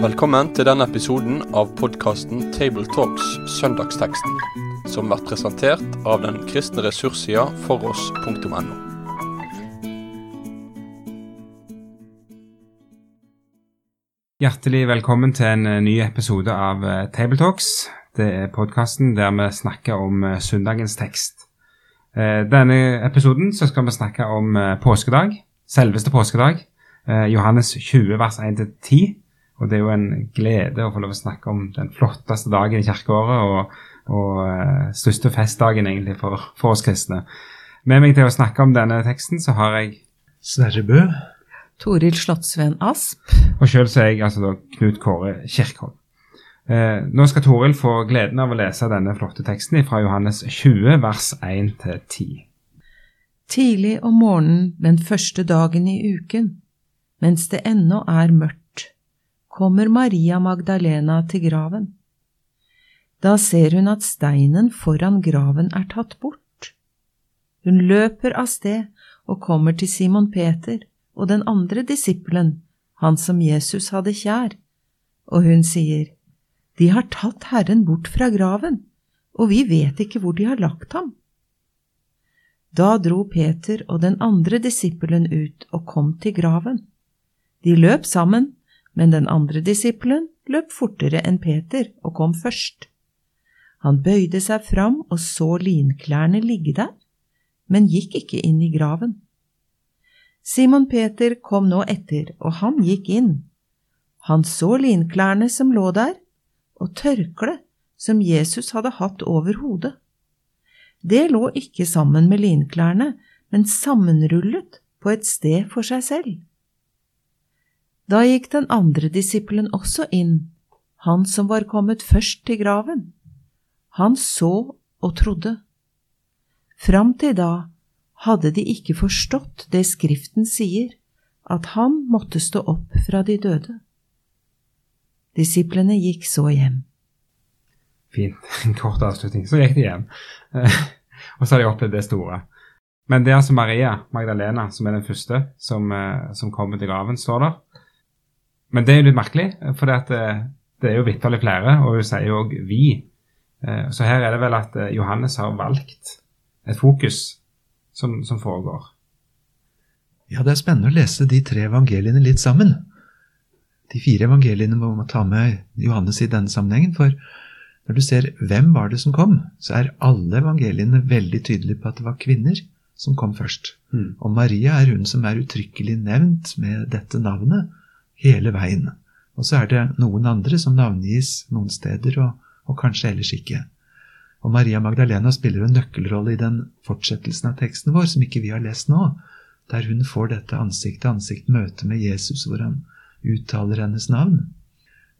Velkommen til denne episoden av podkasten Tabletalks Søndagsteksten, som blir presentert av den kristne ressurssida foross.no. Hjertelig velkommen til en eh, ny episode av eh, Tabletalks. Det er podkasten der vi snakker om eh, søndagens tekst. Eh, Denne episoden så skal vi snakke om eh, påskedag, selveste påskedag. eh, Johannes 20 vers 1-10. Og det er jo en glede å få lov å snakke om den flotteste dagen i kirkeåret og, og største festdagen egentlig for, for oss kristne. Med meg til å snakke om denne teksten så har jeg Sverre Bø. Toril Slottsveen Asp. Og sjøl så er jeg altså da Knut Kåre Kirkholm. Eh, nå skal Toril få gleden av å lese denne flotte teksten fra Johannes 20, vers 1-10. Tidlig om morgenen den første dagen i uken, mens det ennå er mørkt, kommer Maria Magdalena til graven. Da ser hun at steinen foran graven er tatt bort. Hun løper av sted og kommer til Simon Peter og den andre disippelen, han som Jesus hadde kjær, og hun sier, De har tatt Herren bort fra graven, og vi vet ikke hvor de har lagt ham. Da dro Peter og den andre disippelen ut og kom til graven. De løp sammen, men den andre disippelen løp fortere enn Peter og kom først. Han bøyde seg fram og så linklærne ligge der, men gikk ikke inn i graven. Simon Peter kom nå etter, og han gikk inn. Han så linklærne som lå der, og tørkle som Jesus hadde hatt over hodet. Det lå ikke sammen med linklærne, men sammenrullet på et sted for seg selv. Da gikk den andre disippelen også inn, han som var kommet først til graven. Han så og trodde. Fram til da hadde de ikke forstått det Skriften sier, at han måtte stå opp fra de døde. Disiplene gikk så hjem. Fint. En kort avslutning. Så gikk de hjem. Eh, og så har de opplevd det store. Men det er altså Maria Magdalena som er den første som, eh, som kommer til graven, står der. Men det er jo litt merkelig, for det, at det, er jo vitterlig flere, og hun sier jo òg 'vi'. Eh, Så her er det vel at eh, Johannes har valgt et fokus som, som foregår. Ja, det er spennende å lese de tre evangeliene litt sammen. De fire evangeliene må man ta med Johannes i denne sammenhengen, for når du ser hvem var det som kom, så er alle evangeliene veldig tydelige på at det var kvinner som kom først. Mm. Og Maria er hun som er uttrykkelig nevnt med dette navnet hele veien. Og så er det noen andre som navngis noen steder, og, og kanskje ellers ikke. Og Maria Magdalena spiller en nøkkelrolle i den fortsettelsen av teksten vår som ikke vi har lest nå, der hun får dette ansikt-til-ansikt-møte med Jesus, hvor han uttaler hennes navn.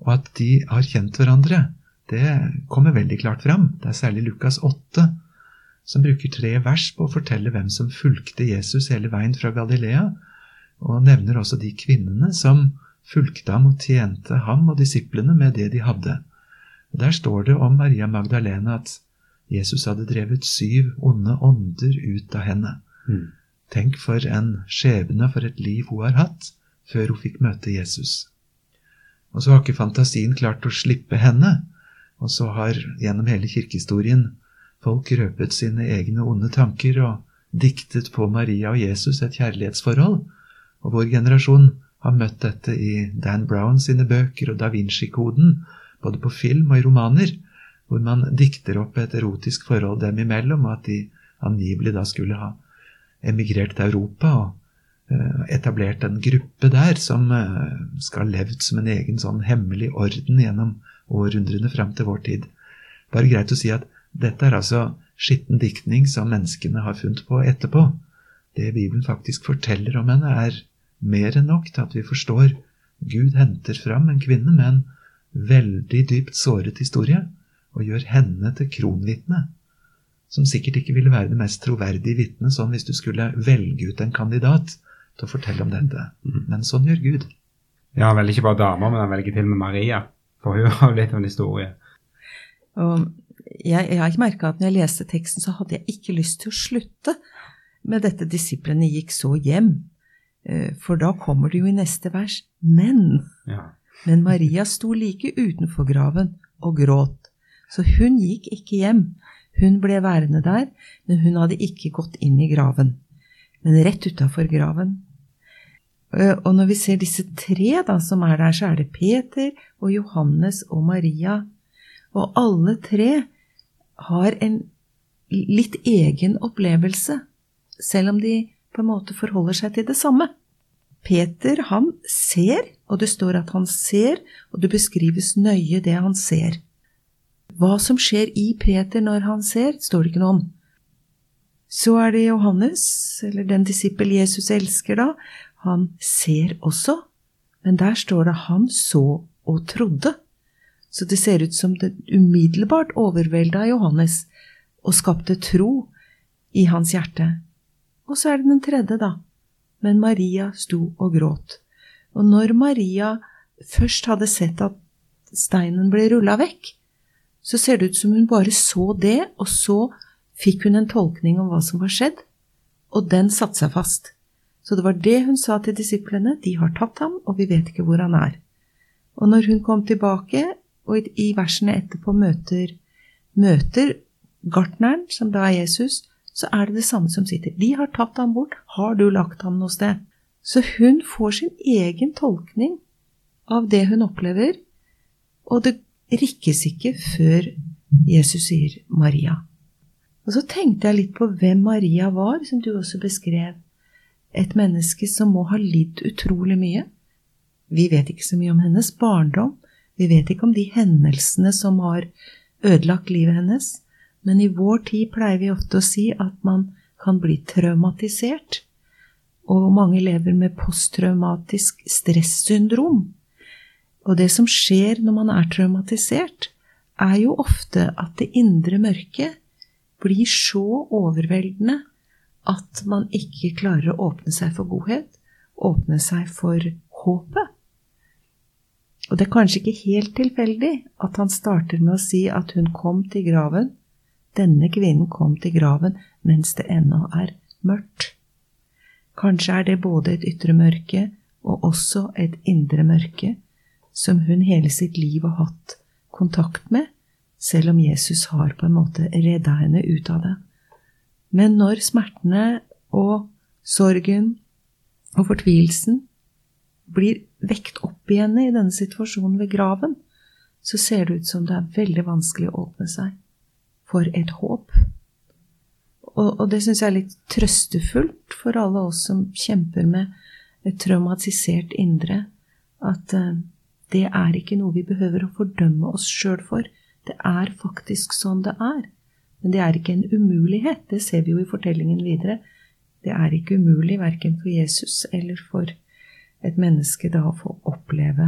Og at de har kjent hverandre, det kommer veldig klart fram. Det er særlig Lukas 8 som bruker tre vers på å fortelle hvem som fulgte Jesus hele veien fra Galilea, og nevner også de kvinnene som fulgte ham og tjente ham og disiplene med det de hadde. Og Der står det om Maria Magdalena at Jesus hadde drevet syv onde ånder ut av henne. Mm. Tenk for en skjebne, for et liv hun har hatt før hun fikk møte Jesus. Og så har ikke fantasien klart å slippe henne, og så har gjennom hele kirkehistorien folk røpet sine egne onde tanker og diktet på Maria og Jesus et kjærlighetsforhold. Og vår generasjon har møtt dette i Dan Brown sine bøker og Da Vinci-koden, både på film og i romaner, hvor man dikter opp et erotisk forhold dem imellom, og at de angivelig da skulle ha emigrert til Europa og etablert en gruppe der som eh, skal ha levd som en egen sånn hemmelig orden gjennom århundrene fram til vår tid. Bare greit å si at dette er altså skitten diktning som menneskene har funnet på etterpå. Det Bibelen faktisk forteller om henne, er mer enn nok til at vi forstår Gud henter fram en kvinne med en veldig dypt såret historie og gjør henne til kronvitne, som sikkert ikke ville være det mest troverdige vitnet sånn hvis du skulle velge ut en kandidat til å fortelle om dette. Men sånn gjør Gud. Ja, han velger ikke bare damer, men han velger til og med Maria. For hun har jo litt av en historie. Og jeg, jeg har ikke merka at når jeg leste teksten, så hadde jeg ikke lyst til å slutte. med dette disiplene gikk så hjem, eh, for da kommer det jo i neste vers, men Ja. men Maria sto like utenfor graven og gråt, så hun gikk ikke hjem. Hun ble værende der, men hun hadde ikke gått inn i graven, men rett utafor graven. Eh, Og når vi ser disse tre da, som er der, så er det Peter og Johannes og Maria. Og alle tre har en litt egen opplevelse, selv om de på en måte forholder seg til det samme. Peter, han ser, og det står at han ser, og det beskrives nøye det han ser. Hva som skjer i Peter når han ser, står det ikke noe om. Så er det Johannes, eller den disippel Jesus elsker, da. Han ser også, men der står det han så og trodde. Så det ser ut som det umiddelbart overvelda Johannes og skapte tro i hans hjerte. Og så er det den tredje, da. Men Maria sto og gråt. Og når Maria først hadde sett at steinen ble rulla vekk, så ser det ut som hun bare så det, og så fikk hun en tolkning om hva som var skjedd, og den satte seg fast. Så det var det hun sa til disiplene, de har tatt ham, og vi vet ikke hvor han er. Og når hun kom tilbake, og i- versene etterpå møter, møter gartneren, som da er Jesus, så er det det samme som sitter. De har tatt ham bort, har du lagt ham noe sted? Så hun får sin egen tolkning av det hun opplever, og det rikkes ikke før Jesus sier Maria. Og så tenkte jeg litt på hvem Maria var, som du også beskrev. Et menneske som må ha lidd utrolig mye. Vi vet ikke så mye om hennes barndom. Vi vet ikke om de hendelsene som har ødelagt livet hennes. Men i vår tid pleier vi ofte å si at man kan bli traumatisert. Og mange lever med posttraumatisk stressyndrom. Og det som skjer når man er traumatisert, er jo ofte at det indre mørket blir så overveldende at man ikke klarer å åpne seg for godhet, åpne seg for håpet. Og det er kanskje ikke helt tilfeldig at han starter med å si at hun kom til graven. Denne kvinnen kom til graven mens det ennå er mørkt. Kanskje er det både et ytre mørke og også et indre mørke som hun hele sitt liv har hatt kontakt med, selv om Jesus har på en måte redda henne ut av det. Men når smertene og sorgen og fortvilelsen blir vekt opp igjen i denne situasjonen ved graven, så ser det ut som det er veldig vanskelig å åpne seg for et håp. Og, og det syns jeg er litt trøstefullt for alle oss som kjemper med et traumatisert indre, at uh, det er ikke noe vi behøver å fordømme oss sjøl for. Det er faktisk sånn det er. Men det er ikke en umulighet. Det ser vi jo i fortellingen videre. Det er ikke umulig verken for Jesus eller for et menneske da å få oppleve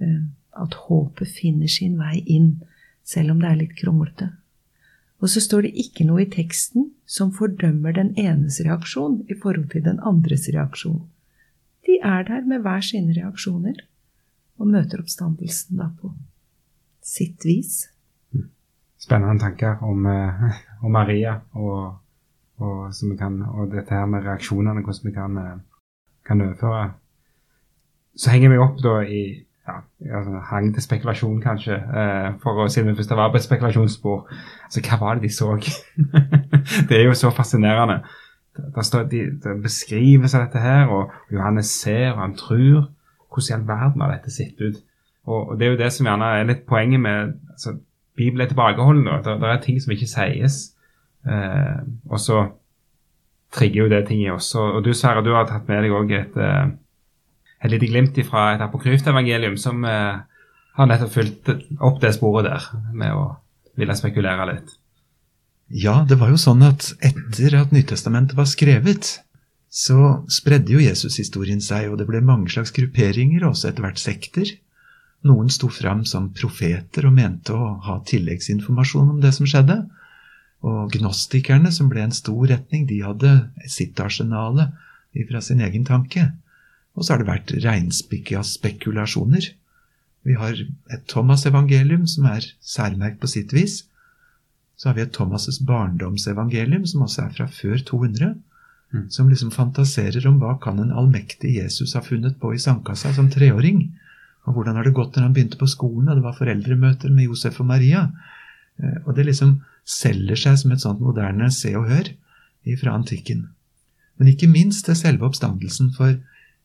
eh, at håpet finner sin vei inn, selv om det er litt kronglete. Og så står det ikke noe i teksten som fordømmer den enes reaksjon i forhold til den andres reaksjon. De er der med hver sine reaksjoner og møter oppstandelsen da på sitt vis. Spennende tanker om, eh, om Maria og, og, kan, og dette her med reaksjonene, hvordan vi kan, eh, kan overføre. Så henger vi opp da i ja, altså, hang til spekulasjon, kanskje, eh, for å si det først var på et spekulasjonsspor. Altså, hva var det de så? det er jo så fascinerende. Det står de, det beskrives av dette her, og Johannes ser, og han tror. Hvordan i all verden har dette sett ut? Og, og det er jo det som gjerne er litt poenget med altså, Bibelen er tilbakeholden. Det, det er ting som ikke sies. Eh, og så trigger jo det ting i oss. Og, du Sverre, du har tatt med deg òg et, eh, et lite glimt fra et apokryft evangelium som eh, har nettopp fulgt opp det sporet der, med å ville spekulere litt. Ja, det var jo sånn at etter at Nytestamentet var skrevet, så spredde jo Jesushistorien seg, og det ble mange slags grupperinger, og også etter hvert sekter. Noen sto fram som profeter og mente å ha tilleggsinformasjon om det som skjedde. Og gnostikerne, som ble en stor retning, de hadde sitt arsenale fra sin egen tanke. Og så har det vært reinspikka spekulasjoner. Vi har et Thomas-evangelium som er særmerkt på sitt vis. Så har vi et Thomas' barndomsevangelium, som også er fra før 200. Mm. som liksom fantaserer om hva kan en allmektig Jesus ha funnet på i sandkassa som treåring. Og hvordan har det gått når han begynte på skolen, og det var foreldremøter med Josef og Maria. Eh, Og det liksom selger seg som et sånt moderne se og hør fra antikken. Men ikke minst til selve oppstandelsen, for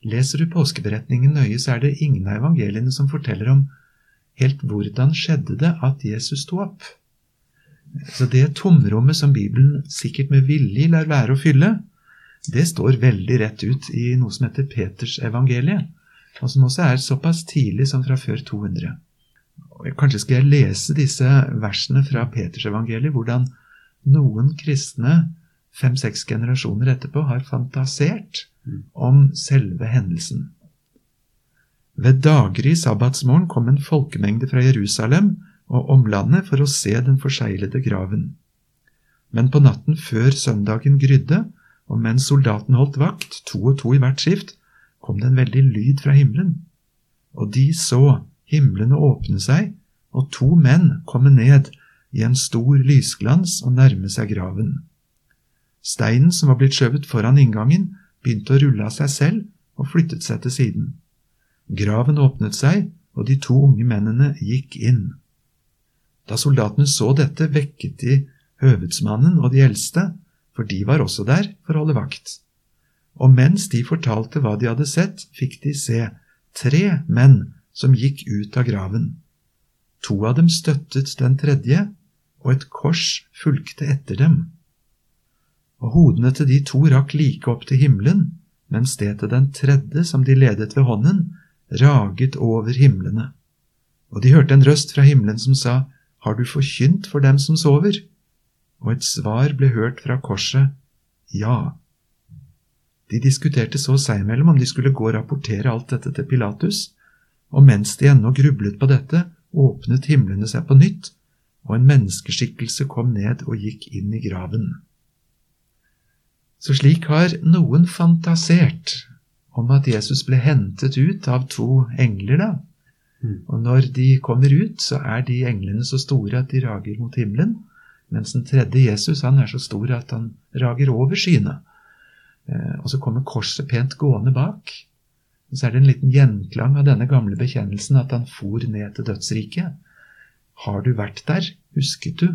leser du påskeberetningen nøye, så er det ingen av evangeliene som forteller om helt hvordan skjedde det at Jesus sto opp. Så det tomrommet som Bibelen sikkert med vilje lar være å fylle, det står veldig rett ut i noe som heter Peters evangelie, og som også er såpass tidlig som fra før 200. Kanskje skal jeg lese disse versene fra Peters evangelie, hvordan noen kristne fem-seks generasjoner etterpå har fantasert om selve hendelsen. Ved daggry sabbatsmorgen kom en folkemengde fra Jerusalem og omlandet for å se den forseglede graven. Men på natten før søndagen grydde, og mens soldaten holdt vakt, to og to i hvert skift, kom det en veldig lyd fra himmelen. Og de så himlene åpne seg, og to menn komme ned i en stor lysglans og nærme seg graven. Steinen som var blitt skjøvet foran inngangen, begynte å rulle av seg selv og flyttet seg til siden. Graven åpnet seg, og de to unge mennene gikk inn. Da soldatene så dette, vekket de høvedsmannen og de eldste, for de var også der for å holde vakt. Og mens de fortalte hva de hadde sett, fikk de se tre menn som gikk ut av graven. To av dem støttet den tredje, og et kors fulgte etter dem. Og hodene til de to rakk like opp til himmelen, mens det til den tredje, som de ledet ved hånden, raget over himlene. Og de hørte en røst fra himmelen som sa, Har du forkynt for dem som sover? Og et svar ble hørt fra korset, Ja. De diskuterte så seg imellom om de skulle gå og rapportere alt dette til Pilatus, og mens de ennå grublet på dette, åpnet himlene seg på nytt, og en menneskeskikkelse kom ned og gikk inn i graven. Så slik har noen fantasert om at Jesus ble hentet ut av to engler, da. Mm. Og når de kommer ut, så er de englene så store at de rager mot himmelen, mens den tredje Jesus han er så stor at han rager over skyene. Eh, og så kommer korset pent gående bak. Og så er det en liten gjenklang av denne gamle bekjennelsen at han for ned til dødsriket. Har du vært der, husket du,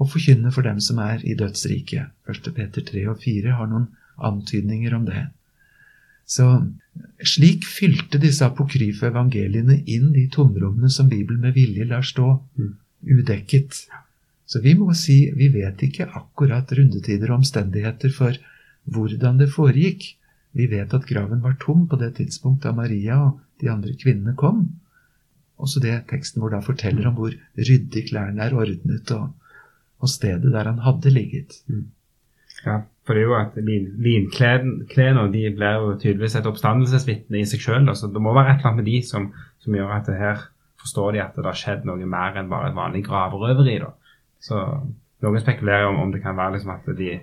å forkynne for dem som er i dødsriket. 1. Peter 3 og 4 har noen antydninger om det. Så slik fylte disse apokryfe evangeliene inn de tomrommene som Bibelen med vilje lar stå Mm. udekket. Så vi må si vi vet ikke akkurat rundetider og omstendigheter for hvordan det foregikk. Vi vet at graven var tom på det tidspunkt da Maria og de andre kvinnene kom. Også det teksten hvor da forteller om hvor ryddig klærne er ordnet, og, og stedet der han hadde ligget. Ja, for det er jo at lin, linklærne de blir jo tydeligvis et oppstandelsesvitne i seg sjøl. Altså, det må være et eller annet med de som, som gjør at det her forstår de at det har skjedd noe mer enn bare et vanlig graverøveri. da. Så Noen spekulerer om, om det kan være liksom at de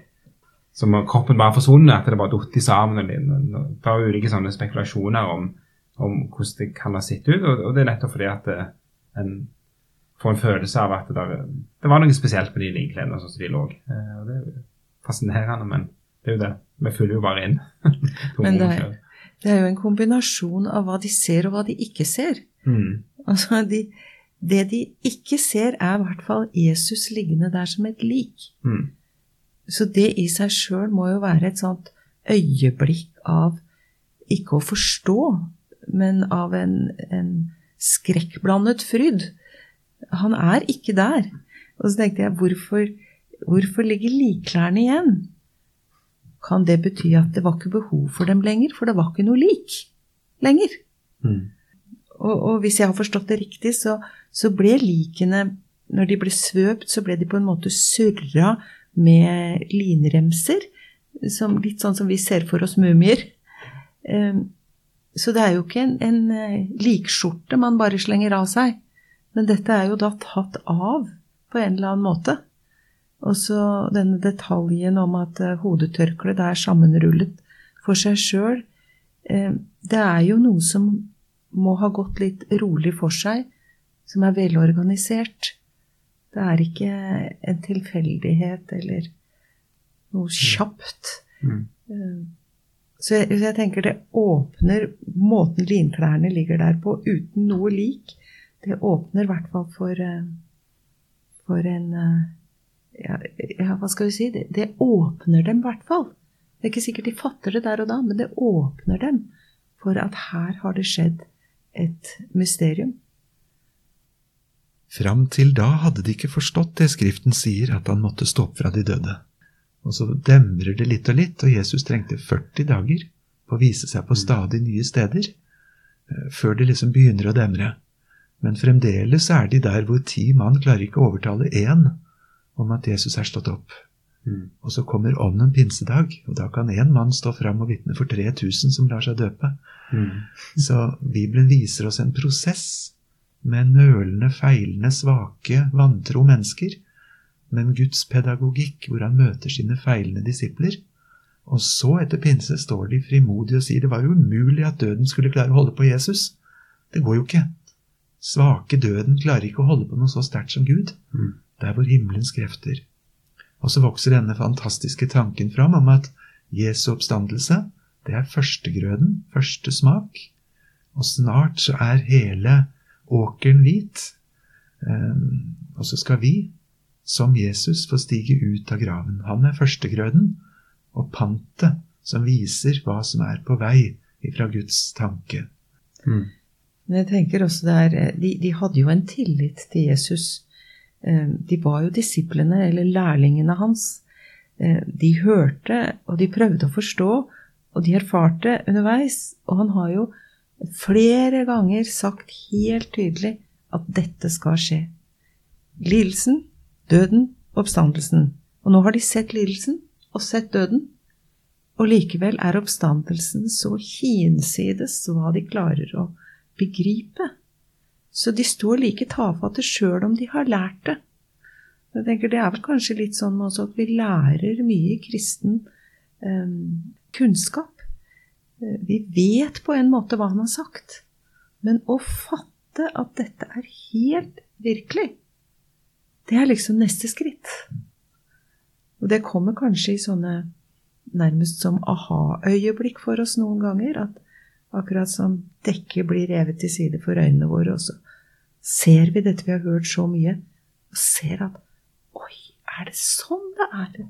som kroppen bare forsvunnet, at det bare datt sammen. og Det er ulike sånne spekulasjoner om, om hvordan det kan ha sett ut. Og, og det er nettopp fordi at det, en får en følelse av at det, der, det var noe spesielt med de linklærne sånn som de lå. Eh, og det er jo fascinerende, men det er jo det. Vi fyller jo bare inn. Men det er, det er jo en kombinasjon av hva de ser og hva de ikke ser. mm. Altså, de, det de ikke ser, er i hvert fall Jesus liggende der som et lik. Mm. Så det i seg sjøl må jo være et sånt øyeblikk av ikke å forstå, men av en, en skrekkblandet fryd. Han er ikke der. Og så tenkte jeg, hvorfor, hvorfor ligger likklærne igjen? Kan det bety at det var ikke behov for dem lenger, for det var ikke noe lik lenger? Mm. Og, og hvis jeg har forstått det riktig, så, så ble likene Når de ble svøpt, så ble de på en måte surra med linremser. Som, litt sånn som vi ser for oss mumier. Ehm, så det er jo ikke en, en eh, likskjorte man bare slenger av seg. Men dette er jo da tatt av på en eller annen måte. Og så denne detaljen om at eh, hodetørkleet er sammenrullet for seg sjøl. Det er jo noe som må ha gått litt rolig for seg, som er velorganisert. Det er ikke en tilfeldighet eller noe kjapt. Mm. Eh, Så jeg, så jeg tenker det åpner Måten linklærne ligger der på uten noe lik, det åpner i hvert fall for eh, For en eh, ja, ja, hva skal vi si? Det, det åpner dem i hvert fall. Det er ikke sikkert de fatter det der og da, men det åpner dem for at her har det skjedd et mysterium. Fram til da hadde de ikke forstått det Skriften sier, at han måtte stå opp fra de døde. Og så demrer det litt og litt, og Jesus trengte 40 dager på å vise seg på stadig nye steder, eh, før det liksom begynner å demre. Men fremdeles er de der hvor ti mann klarer ikke å overtale én om at Jesus er stått opp. Mm. Og så kommer ånden pinsedag, og da kan én mann stå fram og vitne for 3000 som lar seg døpe. Mm. Så Bibelen viser oss en prosess med nølende, feilende, svake, vantro mennesker, men Guds pedagogikk, hvor han møter sine feilende disipler. Og så, etter pinse, står de frimodige og sier det var jo umulig at døden skulle klare å holde på Jesus. Det går jo ikke. Svake døden klarer ikke å holde på noe så sterkt som Gud. Mm. Det er vår himmelens krefter. Og så vokser denne fantastiske tanken fram om at Jesu oppstandelse, det er førstegrøden, første smak. Og snart så er hele åkeren hvit. Ehm, og så skal vi, som Jesus, få stige ut av graven. Han er førstegrøden og pantet som viser hva som er på vei ifra Guds tanke. Mm. Men jeg tenker også det er, eh, de, de hadde jo en tillit til Jesus. Eh, De var jo disiplene, eller lærlingene hans. Eh, De hørte, og de prøvde å forstå, og de erfarte underveis. Og han har jo flere ganger sagt helt tydelig at dette skal skje. Lidelsen, døden, oppstandelsen. Og nå har de sett lidelsen og sett døden. Og likevel er oppstandelsen så hinsides hva de klarer å begripe. Så de står like tafatte sjøl om de har lært det. Jeg tenker Det er vel kanskje litt sånn også at vi lærer mye kristen eh, kunnskap. Vi vet på en måte hva han har sagt, men å fatte at dette er helt virkelig, det er liksom neste skritt. Og det kommer kanskje i sånne nærmest som aha-øyeblikk for oss noen ganger. At akkurat som dekket blir revet til side for øynene våre, og så ser vi dette vi har hørt så mye, og ser at Oi, er det sånn det er?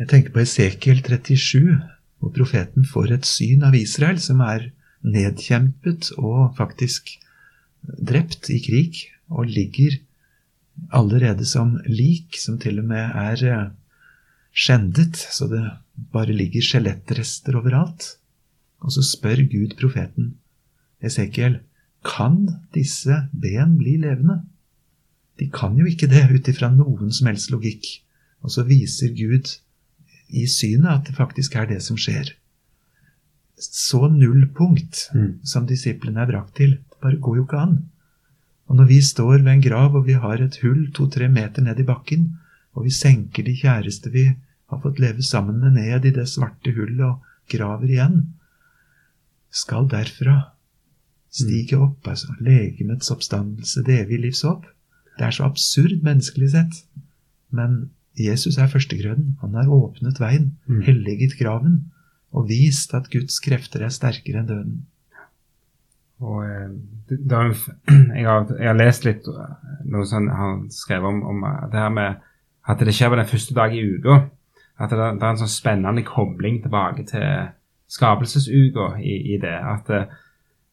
Jeg tenker på Esekiel 37, hvor profeten får et syn av Israel som er nedkjempet og faktisk drept i krig, og ligger allerede som lik, som til og med er eh, skjendet, så det bare ligger skjelettrester overalt. Og så spør Gud profeten Esekiel, kan disse ben bli levende? De kan jo ikke det ut ifra noen som helst logikk. Og så viser Gud i synet at det faktisk er det som skjer. Så nullpunkt Mm. som disiplene er brakt til. Det bare går jo ikke an. Og når vi står ved en grav og vi har et hull to-tre meter ned i bakken, og vi senker de kjæreste vi har fått leve sammen med ned i det svarte hullet og graver igjen, skal derfra stige opp, altså legemets oppstandelse, det evige livs håp. Det er så absurd menneskelig sett. Men Jesus er førstegrøden. Han har åpnet veien, Mm. helliget graven og vist at Guds krefter er sterkere enn døden. Og eh, da, jeg, har, jeg har lest litt eh, noe som han skrev om, om eh, det her med at det skjer på den første dag i uka. At det, det er en sånn spennende kobling tilbake til skapelsesuka i, i det. At,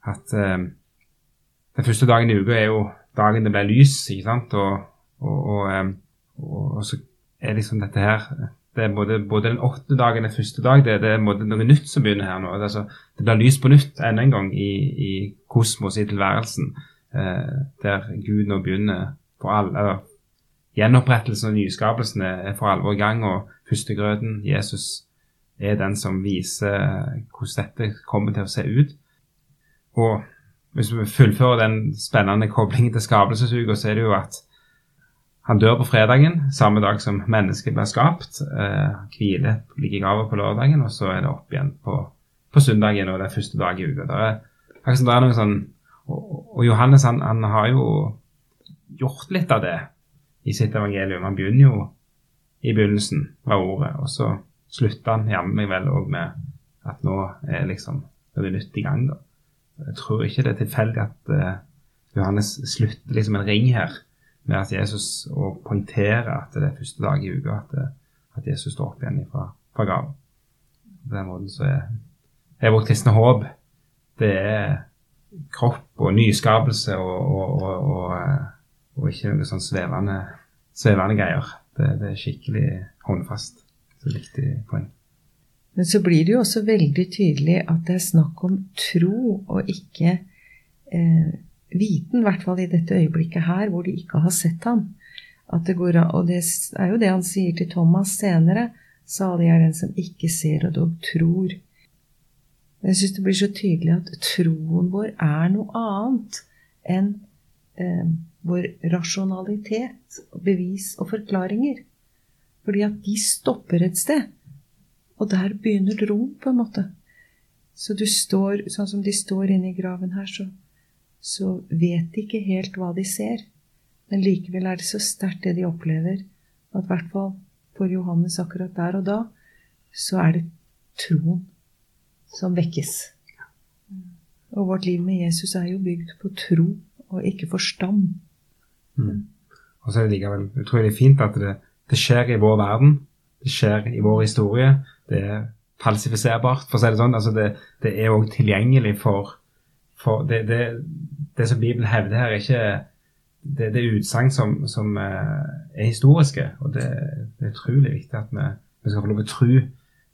at den første dagen i uka er jo dagen det ble lys, ikke sant? Og, og, og, og så er liksom dette her det er både, både den åttende dagen og den første dag, det, det er noe nytt som begynner her nå. Det, altså, det blir lys på nytt enda en gang i, i kosmos, i tilværelsen, eh, der Gud nå begynner for all, eller, Gjenopprettelsen og nyskapelsen er for alvor i gang, og førstegrøten, Jesus, er den som viser hvordan dette kommer til å se ut. Og hvis vi fullfører den spennende koblingen til skapelsesuka, så er det jo at han dør på fredagen, samme dag som mennesket blir skapt. Eh, hviler, ligger i grava på lørdagen, og så er det opp igjen på, på søndagen og den første dag i uka. Det er, det er sånn, og, og Johannes han, han har jo gjort litt av det i sitt evangelium. Han begynner jo i begynnelsen fra ordet, og så slutter han jammen meg vel òg med at nå er liksom er det nytt i gang. da. Jeg tror ikke det er tilfeldig at uh, Johannes slutter liksom en ring her med at Jesus og poengterer at det er første dag i uka at, at Jesus står opp igjen fra, fra graven. På den måten så er, er vårt kristne håp det er kropp og nyskapelse og, og, og, og ikke noe sånn svevende, svevende greier. Det, det, er skikkelig håndfast. Så viktig poeng. Men så blir det jo også veldig tydelig at det er snakk om tro og ikke eh, viten, i hvert fall i dette øyeblikket her, hvor de ikke har sett ham. Det går, og det er jo det han sier til Thomas senere. Salig er den som ikke ser og dog tror. Jeg syns det blir så tydelig at troen vår er noe annet enn eh, vår rasjonalitet, bevis og forklaringer. Fordi at de stopper et sted. Og der begynner troen, på en måte. Så du står, sånn som de står inne i graven her, så, så vet de ikke helt hva de ser. Men likevel er det så sterkt det de opplever, at i hvert fall for Johannes akkurat der og da, så er det troen som vekkes. Og vårt liv med Jesus er jo bygd på tro og ikke forstand. Mm. Og så er det likevel utrolig fint at det, det, skjer i vår verden. Det skjer i vår historie. Det er falsifiserbart, for å si det sånn. Altså det, det er òg tilgjengelig for, for det, det, det, som Bibelen hevder her, er ikke det, det er utsagn som, som, eh, er historiske. Og det, er utrolig viktig at vi, vi skal få lov til å tro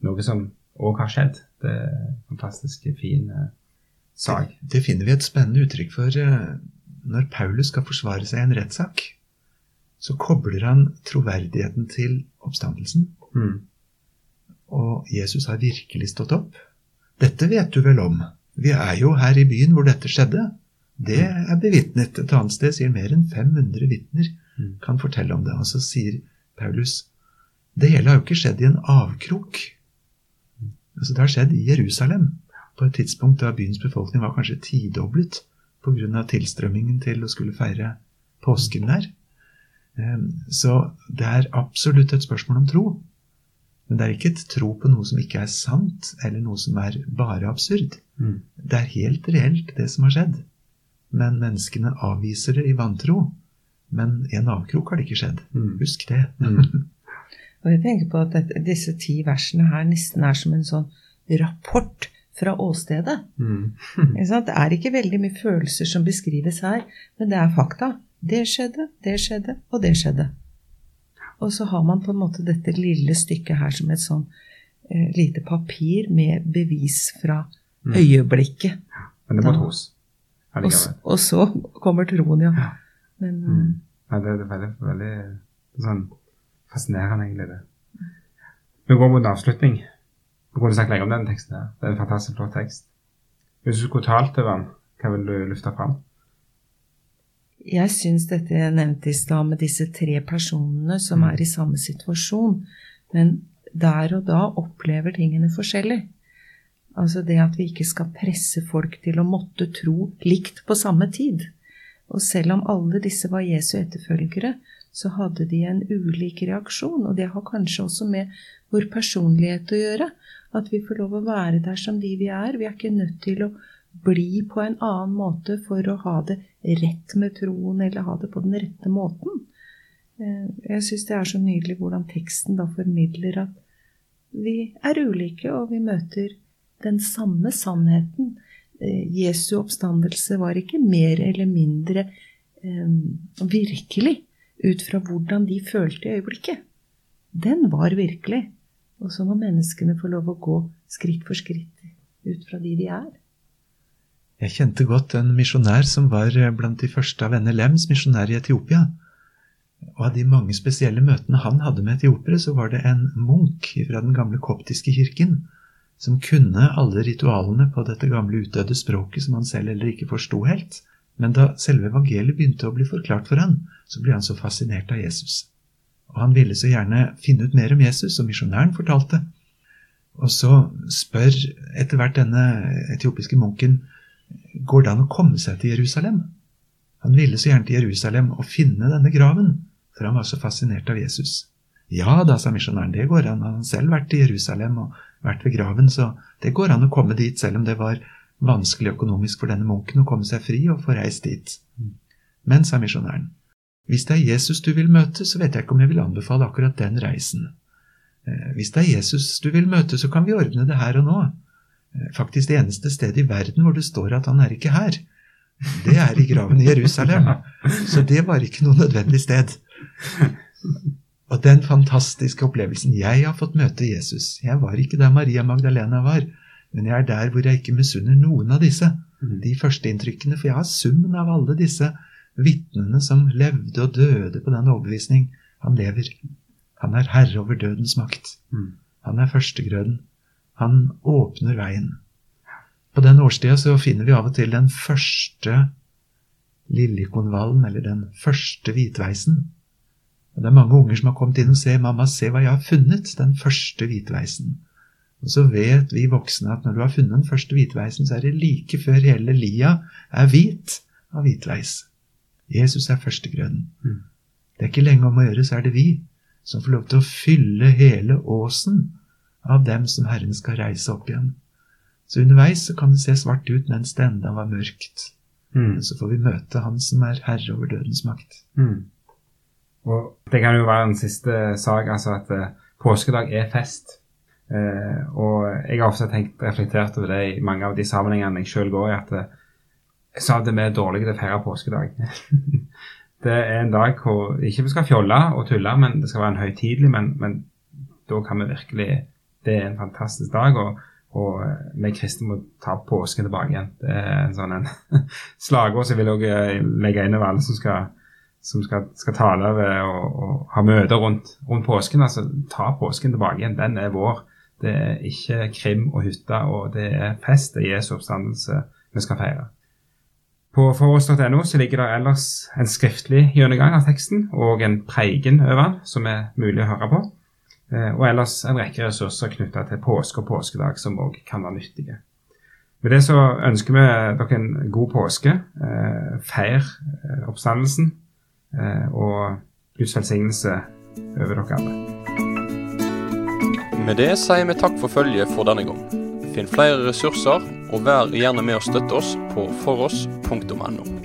noe som òg har skjedd. Det er en fantastisk fin uh, sak. Det, det, finner vi et spennende uttrykk for uh, når Paulus skal forsvare seg i en rettssak. Så kobler han troverdigheten til oppstandelsen. Mm. Og Jesus har virkelig stått opp. Dette vet du vel om? Vi er jo her i byen hvor dette skjedde. Det mm. er bevitnet. Et annet sted sier mer enn 500 vitner mm. kan fortelle om det. Og så sier Paulus det hele har jo ikke skjedd i en avkrok. Altså, det har skjedd i Jerusalem på et tidspunkt da byens befolkning var kanskje tidoblet pga. tilstrømmingen til å skulle feire påsken der. Ehm, så det er absolutt et spørsmål om tro. Men det er ikke et tro på noe som ikke er sant, eller noe som er bare absurd. Mm. Det er helt reelt, det som har skjedd. Men menneskene avviser det i vantro. Men i en avkrok har det ikke skjedd. Mm. Husk det. Mm. Og jeg tenker på at dette, disse ti versene her nesten er som en sånn rapport fra åstedet. Mm. det er ikke veldig mye følelser som beskrives her, men det er fakta. Det skjedde, det skjedde, og det skjedde. Og så har man på en måte dette lille stykket her som et sånn eh, lite papir med bevis fra mm. øyeblikket. Men det må tros. Og, og, så kommer troen, ja. Men, mm. ja det, er veldig, veldig sånn fascinerende, egentlig. det. Vi går mot en avslutning. Vi kunne snakke lenge om den teksten. her. Det er en fantastisk flott tekst. Hvis du skulle talt over den, hva vil du løfte fram? Jeg syns dette jeg nevnte i stad, med disse tre personene som mm. er i samme situasjon, men der og da opplever tingene forskjellig. Altså det at vi ikke skal presse folk til å måtte tro likt på samme tid. Og selv om alle disse var Jesu etterfølgere, så hadde de en ulik reaksjon. Og det har kanskje også med vår personlighet å gjøre. At vi får lov å være der som de vi er. Vi er ikke nødt til å bli på en annen måte for å ha det rett med troen, eller ha det på den rette måten. Eh, jeg syns det er så nydelig hvordan teksten da formidler at vi er ulike, og vi møter den samme sannheten. Eh, Jesu oppstandelse var ikke mer eller mindre eh, virkelig ut fra hvordan de følte i øyeblikket. Den var virkelig. Og så må menneskene få lov å gå skritt for skritt ut fra de de er. Jeg kjente godt en misjonær som var blant de første av NLMs misjonærer i Etiopia. Og av de mange spesielle møtene han hadde med etiopere, så var det en munk fra den gamle koptiske kirken som kunne alle ritualene på dette gamle utdødde språket som han selv heller ikke forsto helt. Men da selve evangeliet begynte å bli forklart for han, så ble han så fascinert av Jesus. Og han ville så gjerne finne ut mer om Jesus, som misjonæren fortalte. Og så spør etter hvert denne etiopiske munken går det an å komme seg til Jerusalem. Han ville så gjerne til Jerusalem og finne denne graven, for han var så fascinert av Jesus. Ja da, sa misjonæren, det går an. Han har selv vært i Jerusalem og vært ved graven, så det går an å komme dit, selv om det var vanskelig økonomisk for denne munken å komme seg fri og få reist dit. Men, sa misjonæren, hvis det er Jesus du vil møte, så vet jeg ikke om jeg vil anbefale akkurat den reisen. Eh, hvis det er Jesus du vil møte, så kan vi ordne det her og nå. Eh, faktisk det eneste stedet i verden hvor det står at han er ikke her. Det er i graven i Jerusalem. Så det var ikke noe nødvendig sted. Og den fantastiske opplevelsen Jeg har fått møte Jesus. Jeg var ikke der Maria Magdalena var, men jeg er der hvor jeg ikke misunner noen av disse. De første inntrykkene, for jeg har summen av alle disse vitnene som levde og døde på den overbevisning. Han lever. Han er herre over dødens makt. Han er førstegrøden. Han åpner veien. På den årstida så finner vi av og til den første liljekonvallen, eller den første hvitveisen. Og Det er mange unger som har kommet inn og sier 'Mamma, se hva jeg har funnet', den første hvitveisen. Og så vet vi voksne at når du har funnet den første hvitveisen, så er det like før hele lia er hvit av hvitveis. Jesus er førstegrønnen. Mm. Det er ikke lenge om å gjøre, så er det vi som får lov til å fylle hele åsen av dem som Herren skal reise opp igjen. Så underveis så kan det se svart ut mens det enda var mørkt. Mm. Så får vi møte Han som er herre over dødens makt. Mm. Og det kan jo være en siste sak, altså at eh, påskedag er fest. Eh, og jeg har ofte tenkt, reflektert over det i mange av de sammenhengene jeg sjøl går i, at eh, jeg sa det vi er dårlige til å feire påskedag. det er en dag hvor ikke vi skal fjolle og tulle, men det skal være en høytidelig, men, men da kan vi virkelig Det er en fantastisk dag. og og eh, vi kristne må ta påsken tilbake igjen. Det er en sånn en slagord som jeg vil også legge inn over alle som skal, som skal, skal tale og, og ha møter rundt, rundt påsken. Altså, ta påsken tilbake igjen. Den er vår. Det er ikke krim og hytte, og det er fest. Det er Jesu oppstandelse vi skal feire. På foross.no ligger det ellers en skriftlig gjennomgang av teksten og en preken over den som er mulig å høre på. Eh, og ellers en rekke ressurser knytta til påske og påskedag som òg kan være nyttige. Med det så ønsker vi dere en god påske. Eh, feir eh, oppstandelsen. Og Guds velsignelse over dere alle. Med det sier vi takk for følget for denne gang. Finn flere ressurser, og vær gjerne med å støtte oss på foross.no.